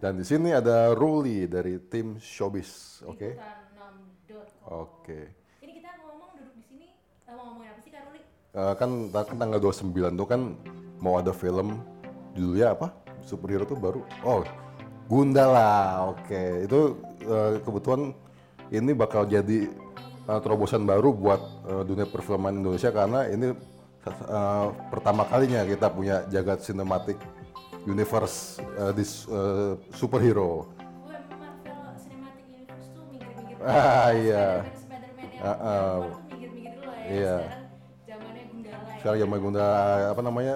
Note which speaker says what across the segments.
Speaker 1: Dan di sini ada Ruli dari tim Showbiz, oke?
Speaker 2: Liputan6.com.
Speaker 1: Oke.
Speaker 2: Ini kita ngomong duduk di sini eh, mau ngomongin apa sih Kak Ruli?
Speaker 1: Eh, kan, tanggal 29 tuh kan mau ada film judulnya apa? Superhero tuh baru. Oh, Gundala. Oke, itu eh, kebetulan ini bakal jadi eh, terobosan baru buat eh, dunia perfilman Indonesia karena ini eh, pertama kalinya kita punya jagat sinematik universe eh, di eh, superhero.
Speaker 2: Emang Marvel Cinematic Universe tuh minggir-minggir.
Speaker 1: Ah, iya.
Speaker 2: Spider-Man yang
Speaker 1: Ah, ah.
Speaker 2: ya.
Speaker 1: Iya.
Speaker 2: Sekarang zamannya Gundala ya.
Speaker 1: Sekarang zaman Gunda apa namanya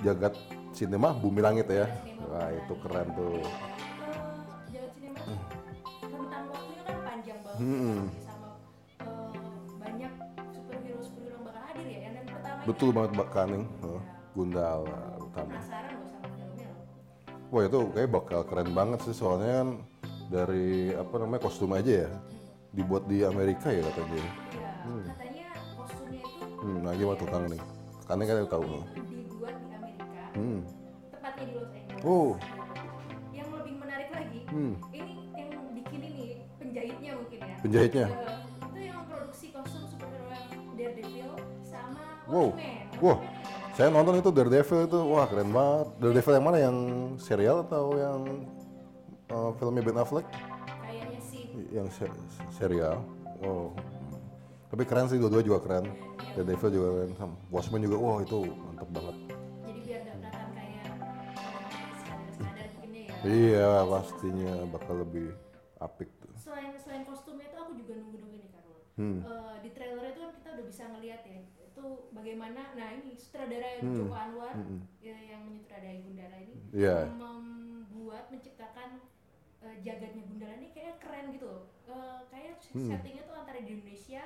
Speaker 1: jagat sinema bumi langit ya. Wah itu keren tuh.
Speaker 2: Eh, Jagat sinema tuh rentang waktunya kan panjang banget
Speaker 1: Hmm.
Speaker 2: eh, ya. Yang dan pertama
Speaker 1: Betul banget Mbak Kaning. Huh, Gundala utama.
Speaker 2: penasaran loh sama.
Speaker 1: Wah itu kayak bakal keren banget sih soalnya kan dari apa namanya kostum aja ya dibuat di Amerika ya katanya.
Speaker 2: Iya, katanya kostumnya itu
Speaker 1: Hmm, nah gimana tuh Kang nih? Kaning kan tahu.
Speaker 2: dibuat di Amerika,
Speaker 1: Hmm.
Speaker 2: tepatnya di Los Angeles.
Speaker 1: Oh.
Speaker 2: Yang lebih menarik lagi,
Speaker 1: Hmm.
Speaker 2: ini yang bikin ini penjahitnya mungkin ya.
Speaker 1: Penjahitnya.
Speaker 2: Eh, itu yang produksi kostum superhero yang Daredevil sama
Speaker 1: Wow.
Speaker 2: Watchmen.
Speaker 1: Wah, saya nonton itu Daredevil itu, wah keren banget. Daredevil yang mana? Yang serial atau yang uh, filmnya Ben Affleck?
Speaker 2: Kayaknya sih
Speaker 1: yang se- serial. Oh. Tapi keren sih dua-dua juga keren. The Devil juga keren. Watchmen juga wah itu mantep banget.
Speaker 2: jadi biar gak kelihatan kayak ya.
Speaker 1: Iya pastinya bakal lebih apik tuh.
Speaker 2: Selain selain kostumnya itu aku juga nunggu-nunggu nih Karul.
Speaker 1: Hmm.
Speaker 2: Eh, di trailer itu kan kita udah bisa ngeliat ya itu bagaimana nah ini sutradara
Speaker 1: Hmm.
Speaker 2: Joko Anwar ya, yang menyutradarai Gundala ini
Speaker 1: Iya.
Speaker 2: membuat menciptakan eh, jagadnya Gundala ini kayak keren gitu loh. Eh, kayak
Speaker 1: Hmm.
Speaker 2: settingnya tuh antara di Indonesia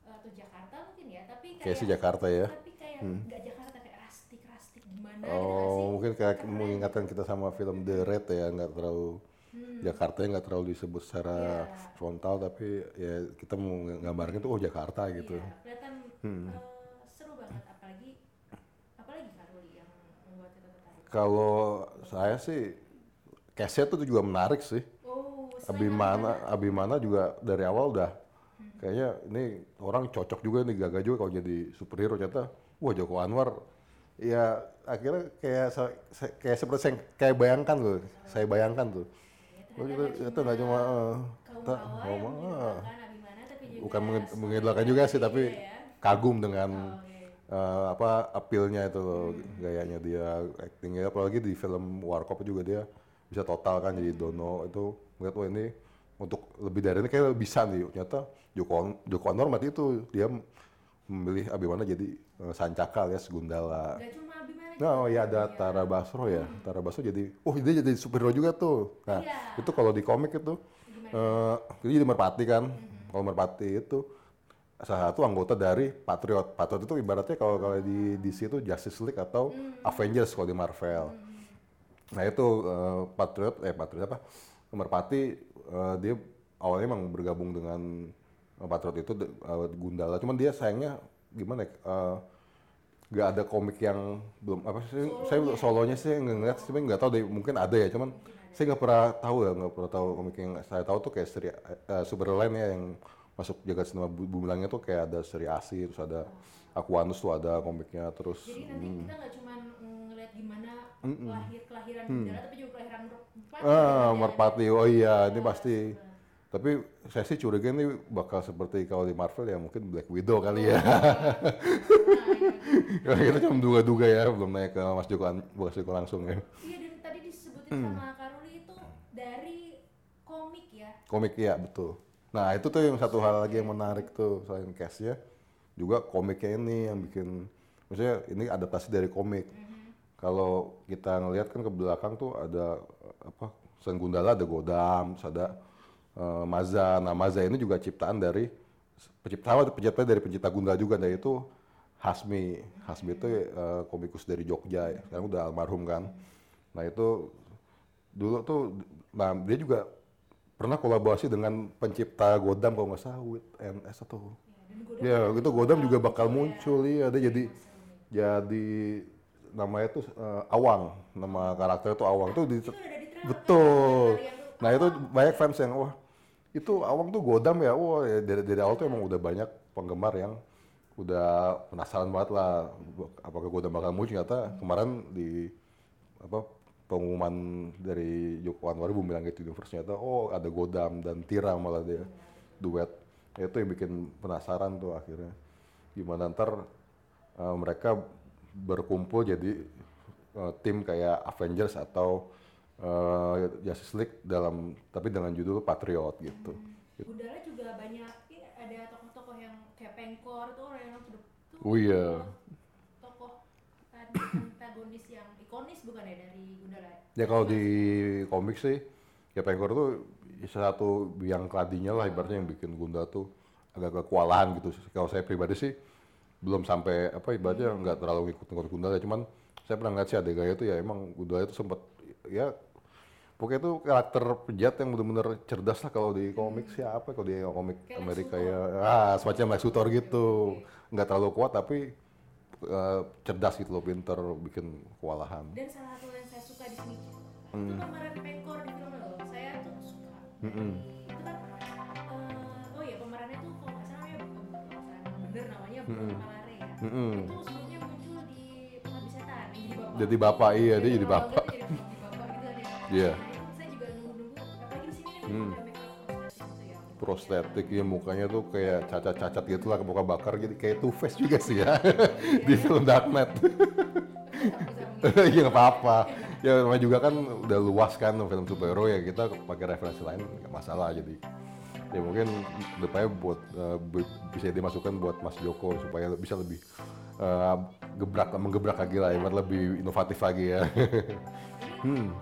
Speaker 2: eh, atau Jakarta mungkin ya tapi kayak
Speaker 1: Kayak si Jakarta ya.
Speaker 2: tapi kayak nggak Jakarta kayak rastik rastik gimana gitu
Speaker 1: Oh
Speaker 2: sih?
Speaker 1: mungkin kayak mengingatkan kita sama film The Red ya nggak terlalu Jakarta nggak terlalu disebut secara
Speaker 2: Hmm. Iya.
Speaker 1: frontal tapi ya kita mau nggambarin itu oh Jakarta gitu.
Speaker 2: Iya, kelihatan
Speaker 1: Hmm.
Speaker 2: eh, seru banget apalagi apalagi Karuli yang membuat kita tertarik.
Speaker 1: Kalau saya sih case-nya tuh juga menarik sih.
Speaker 2: Oh,
Speaker 1: Abimana, Abimana juga dari awal udah kayaknya ini orang cocok juga nih gagah juga kalau jadi superhero ternyata wah Joko Anwar ya akhirnya kayak kayak seperti saya kayak bayangkan loh saya bayangkan tuh oh, itu, itu nggak cuma eh,
Speaker 2: kaum
Speaker 1: ta-
Speaker 2: bawah
Speaker 1: oh,
Speaker 2: yang
Speaker 1: mah,
Speaker 2: mengidolakan Abimana tapi juga
Speaker 1: bukan mengidolakan juga sih tapi
Speaker 2: ya.
Speaker 1: kagum dengan Eh, apa appealnya itu loh gayanya dia actingnya apalagi di film Warkop juga dia bisa total kan jadi Dono itu ngeliat wah ini untuk lebih dari ini kayak bisa nih ternyata Joko Joko Anwar mati itu dia memilih Abimana jadi eh, Sancaka alias Gundala
Speaker 2: Gak cuma Abimana
Speaker 1: Nah, oh ya ada Tara Basro ya. Tara Basro jadi, oh dia jadi superhero juga tuh. Nah,
Speaker 2: Iya.
Speaker 1: itu kalau di komik itu, eh dia jadi merpati kan. Kalau merpati itu salah satu anggota dari Patriot. Patriot itu ibaratnya kalau kalau di DC itu Justice League atau Avengers kalau di Marvel. Nah itu eh, Patriot, eh Patriot apa? Merpati eh, dia awalnya emang bergabung dengan eh, Patriot itu eh, Gundala. Cuman dia sayangnya gimana? ya, eh, nggak ada komik yang belum apa sih saya solonya sih nggak ngeliat sih nggak tahu deh mungkin ada ya cuman saya nggak pernah tahu ya nggak pernah tahu komik yang saya tahu tuh kayak seri eh, Superline ya yang masuk jagat sinema bu- bumi langit tuh kayak ada seri Asi terus ada Aquanus tuh ada komiknya terus
Speaker 2: Jadi nanti
Speaker 1: hmm.
Speaker 2: kita nggak cuma ngeliat gimana lahir kelahiran Gundala tapi juga kelahiran merpati.
Speaker 1: Hmm. ah
Speaker 2: ya.
Speaker 1: merpati oh iya ini pasti tapi saya sih curiga ini bakal seperti kalau di Marvel ya mungkin Black Widow kali ya
Speaker 2: Nah, iya.
Speaker 1: kita cuma duga-duga ya belum naik ke Mas Joko Mas Joko langsung ya
Speaker 2: Iya dan tadi disebutin
Speaker 1: Hmm.
Speaker 2: sama Karuli itu dari komik ya.
Speaker 1: Komik ya betul. Nah itu tuh yang satu hal lagi yang menarik tuh selain cast-nya juga komiknya ini yang bikin maksudnya ini adaptasi dari komik. Kalau kita ngelihat kan ke belakang tuh ada eh, apa Sen Gundala ada Godam, terus ada eh, Maza. Nah Maza ini juga ciptaan dari pencipta pencipta dari pencipta Gundala juga dari itu Hasmi. Hasmi itu eh, komikus dari Jogja ya. Sekarang udah almarhum kan. Nah itu dulu tuh nah dia juga pernah kolaborasi dengan pencipta Godam kalau nggak salah with NS atau ya gitu Godam juga bakal muncul iya dia jadi jadi namanya tuh eh, Awang nama karakter itu Awang. Tuh di
Speaker 2: Itu ada
Speaker 1: Betul.
Speaker 2: tuh
Speaker 1: Nah itu banyak fans yang wah itu awang tuh godam ya, wah ya, dari, dari awal tuh emang udah banyak penggemar yang udah penasaran banget lah apakah godam bakal muncul. Ternyata kemarin di apa pengumuman dari Joko Anwar Bumi Langit Universe ternyata oh ada godam dan Tira malah dia duet. Itu yang bikin penasaran tuh akhirnya. Gimana ntar eh, mereka berkumpul jadi eh, tim kayak Avengers atau eh, Justice League dalam tapi dengan judul Patriot gitu.
Speaker 2: Gundala juga banyak ya, ada tokoh-tokoh yang kayak Pengkor tuh orang yang tuh
Speaker 1: Oh iya.
Speaker 2: Bukan ya dari Gundala? Ya?
Speaker 1: Ya kalau di komik sih ya Pengkor tuh satu yang kladinya lah ibaratnya yang bikin Gunda tuh agak kewalahan gitu. Kalau saya pribadi sih belum sampai apa ibaratnya nggak terlalu ngikut-ngikut Gundala. Cuman saya pernah ngeliat sih adegannya itu ya emang Gundala itu sempat ya pokoknya itu karakter penjahat yang benar-benar cerdas lah kalau di komik siapa kalau di komik
Speaker 2: Kayak
Speaker 1: Amerika ya. Ah semacam Lex Luthor gitu. Nggak terlalu kuat tapi eh, cerdas gitu loh pinter bikin kewalahan
Speaker 2: Dan salah satu yang saya suka di sini
Speaker 1: Hmm.
Speaker 2: itu pemeran Pengkor di film loh. Saya tuh suka.
Speaker 1: Mm-mm.
Speaker 2: Itu kan eh, oh ya pemerannya tuh kalau nggak salah ya bener namanya
Speaker 1: Mm-mm.
Speaker 2: Bruno Malare ya.
Speaker 1: Mm-mm.
Speaker 2: Itu sebelumnya muncul di yang jadi bapak.
Speaker 1: Jadi bapak, iya, dia jadi
Speaker 2: kalau
Speaker 1: bapak.
Speaker 2: jadi bapak gitu kan ya.
Speaker 1: Iya.
Speaker 2: Nah, gitu ya.
Speaker 1: prostetik ya mukanya tuh kayak cacat-cacat gitu lah muka bakar jadi kayak Two Face juga sih ya. Di film Dark Knight. Iya nggak apa-apa. ya namanya juga kan udah luas kan film superhero ya kita pakai referensi lain nggak masalah. Jadi ya mungkin depannya buat bi- bisa dimasukkan buat Mas Joko supaya bisa lebih eh, gebrak menggebrak lagi lah ya lebih inovatif lagi ya.
Speaker 2: Hmm.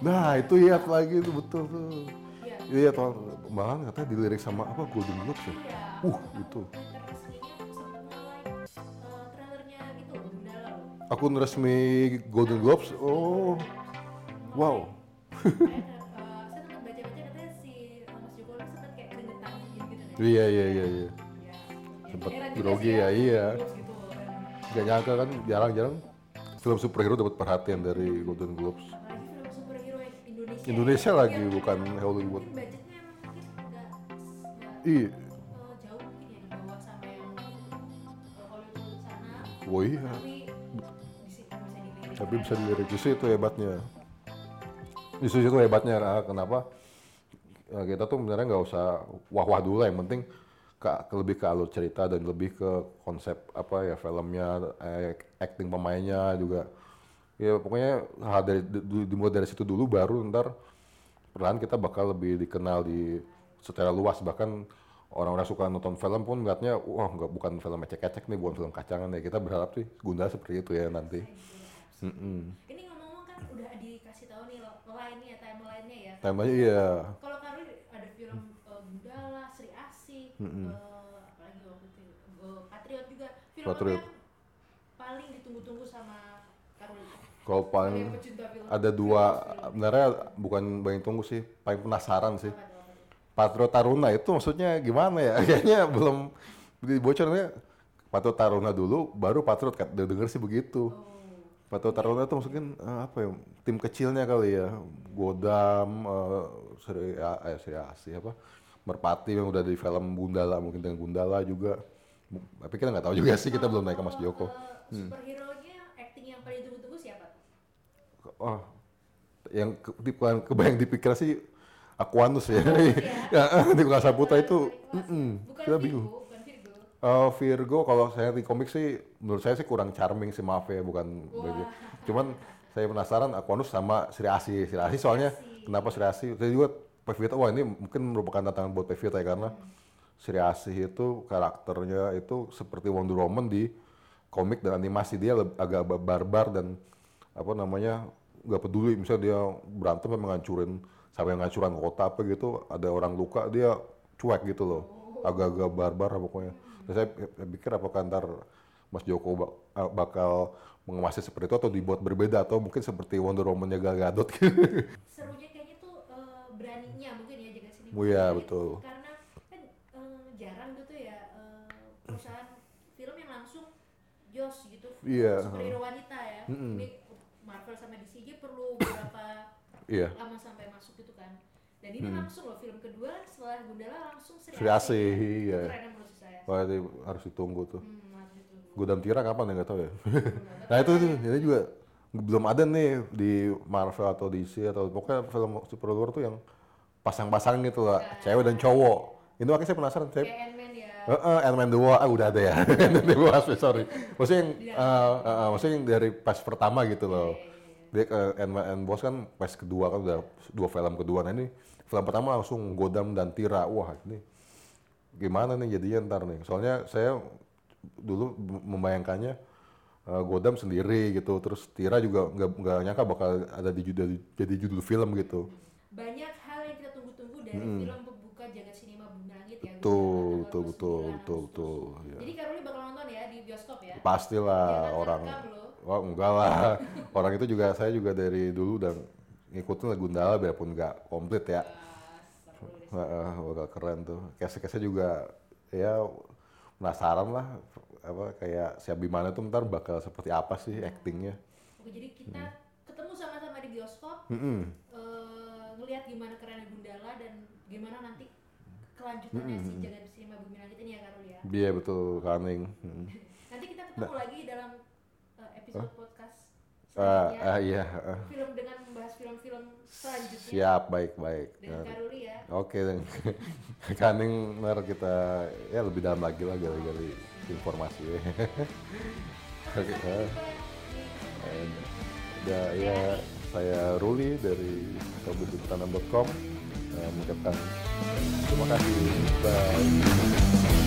Speaker 1: Nah itu ya lagi itu betul tuh
Speaker 2: Iya.
Speaker 1: iya tuh malahan katanya dilirik sama apa Golden Globes ya
Speaker 2: Iya.
Speaker 1: Uh, itu.
Speaker 2: Sempat
Speaker 1: akun resmi Golden Globes oh wow
Speaker 2: sempat sempat
Speaker 1: iya iya iya iya
Speaker 2: Ya, juga
Speaker 1: grogi
Speaker 2: sih
Speaker 1: ya, iya.
Speaker 2: Gitu kan.
Speaker 1: gak nyangka kan jarang-jarang film superhero dapat perhatian dari Golden Globes
Speaker 2: Indonesia.
Speaker 1: Lagi bukan Hollywood.
Speaker 2: Nggak
Speaker 1: iya.
Speaker 2: eh, ya di eh,
Speaker 1: oh iya.
Speaker 2: Tapi bisa dilirik.
Speaker 1: Itu hebatnya. Justru itu hebatnya kenapa? Ya, kita tuh sebenarnya nggak usah wah-wah dulu lah. Yang penting ke, ke lebih ke alur cerita dan lebih ke konsep apa ya filmnya eh, acting pemainnya juga ya pokoknya hal dari du- dimulai dari situ dulu baru ntar perlahan kita bakal lebih dikenal di secara luas. Bahkan orang-orang suka nonton film pun ngeliatnya wah nggak bukan film ecek-ecek nih bukan film kacangan ya kita berharap sih Gundala seperti itu ya nanti. Mm-mm.
Speaker 2: ini ngomong-ngomong kan udah dikasih tahu nih lo- line-nya timeline-nya ya.
Speaker 1: Temanya iya.
Speaker 2: Kalau Karwi ada film eh, Gundala Sri Asih
Speaker 1: Mm-mm.
Speaker 2: eh, apalagi waktu itu eh, Patriot juga. Film
Speaker 1: Patriot.
Speaker 2: yang paling ditunggu-tunggu sama
Speaker 1: Kalau
Speaker 2: Sebagai
Speaker 1: paling ada dua sebenarnya bukan banyak tunggu sih paling penasaran sih? Patriot Taruna itu maksudnya gimana ya? Kayaknya belum dibocornya Patriot Taruna dulu baru udah denger sih begitu.
Speaker 2: Oh.
Speaker 1: Patriot Taruna itu maksudnya eh, apa ya tim kecilnya kali ya. Godam eh, Sri eh, Sri Asih apa Merpati yang udah di film Gundala mungkin dengan Gundala juga. Tapi kita nggak tahu juga sih kita belum naik ke Mas Joko.
Speaker 2: Eh, superhero-nya acting yang paling ditunggu-tunggu siapa
Speaker 1: oh yang ke, bukan kebayang di pikiran sih Aquanus ya ya di Bukan Saputra itu mm-mm,
Speaker 2: bukan
Speaker 1: kita
Speaker 2: Virgo,
Speaker 1: bingung
Speaker 2: bukan Virgo
Speaker 1: Virgo kalau saya di komik sih menurut saya sih kurang charming sih maaf ya bukan begitu. Cuman saya penasaran Aquanus sama Sri Asih. Sri Asih soalnya
Speaker 2: Asih.
Speaker 1: kenapa Sri Asih? Saya juga Pevita wah ini mungkin merupakan tantangan buat Pevita ya karena Sri Asih itu karakternya itu seperti Wonder Woman di komik dan animasi dia agak ba- barbar dan apa namanya nggak peduli misalnya dia berantem sampai ngancurin sampai ngancuran kota apa gitu ada orang luka dia cuek gitu loh. Agak-agak barbar pokoknya. Dan saya saya pikir apakah ntar Mas Joko ah, bakal mengemasnya seperti itu atau dibuat berbeda atau mungkin seperti Wonder Woman-nya Gal Gadot.
Speaker 2: Serunya kayaknya tuh eh, beraninya mungkin ya jaga sini.
Speaker 1: Oh iya, betul.
Speaker 2: karena kan eh, jarang gitu ya eh, perusahaan film yang langsung Joss gitu.
Speaker 1: Iya,
Speaker 2: superhero wanita ya.
Speaker 1: Mm-mm.
Speaker 2: ini Marvel sama beberapa
Speaker 1: Iya.
Speaker 2: lama sampai masuk gitu kan dan ini
Speaker 1: Mm.
Speaker 2: langsung loh film kedua setelah Gundala langsung Sri
Speaker 1: Sri Asih,
Speaker 2: ya.
Speaker 1: iya.
Speaker 2: itu keren menurut saya
Speaker 1: Wah, itu harus ditunggu tuh.
Speaker 2: hmm, harus ditunggu.
Speaker 1: Gudam Tira kapan ya nggak tahu ya. Nah itu tuh, ini juga belum ada nih di Marvel atau DC atau pokoknya film superhero tuh yang pasang-pasang gitu lah, cewek dan cowok. Ini makanya saya penasaran, saya
Speaker 2: kayak Ant-Man ya
Speaker 1: Heeh, Ant-Man 2, ah udah ada ya. Ant-Man 2, sorry. Maksudnya yang, eh, eh, eh, maksudnya yang dari pas pertama gitu loh. Dia ke and Boss kan pas kedua kan udah dua film kedua. Nah ini film pertama langsung Godam dan Tira. Wah ini gimana nih jadinya ntar nih. Soalnya saya dulu membayangkannya eh, Godam sendiri gitu. Terus Tira juga nggak nyangka bakal ada di judul jadi judul film gitu.
Speaker 2: banyak hal yang kita tunggu-tunggu dari film pembuka jagat sinema Bumi Langit ya
Speaker 1: Betul,
Speaker 2: Gundala
Speaker 1: betul, betul,
Speaker 2: 29
Speaker 1: betul,
Speaker 2: Agustus.
Speaker 1: betul. ya.
Speaker 2: jadi Karoli bakal nonton ya di bioskop ya
Speaker 1: Pastilah
Speaker 2: Jangan
Speaker 1: orang
Speaker 2: ngerekam loh.
Speaker 1: Wah enggak lah. Orang itu juga saya juga dari dulu dan ngikutin lagu Gundala biarpun nggak komplit ya.
Speaker 2: Wah,
Speaker 1: bakal keren tuh. Case-case juga ya penasaran lah apa kayak si Abimana tuh ntar bakal seperti apa sih actingnya.
Speaker 2: Oke, jadi kita ketemu sama-sama di bioskop,
Speaker 1: Mm-mm.
Speaker 2: eh, ngelihat gimana kerennya Gundala dan gimana nanti kelanjutannya si jagat sinema Bumi Langit ini ya Karol ya.
Speaker 1: Iya betul Kaning. Mm.
Speaker 2: Nanti kita ketemu lagi dalam episode podcast
Speaker 1: Ah,
Speaker 2: selanjutnya.
Speaker 1: ah, iya. ah.
Speaker 2: Film dengan membahas film-film selanjutnya
Speaker 1: Siap baik baik.
Speaker 2: dengan Karoli ya.
Speaker 1: Oke, dan Kaning ntar kita ya lebih dalam lagi lah gali-gali informasi. Oke. ah. And, ya, ya, saya Ruli dari kabupaten mengucapkan terima kasih. Bye.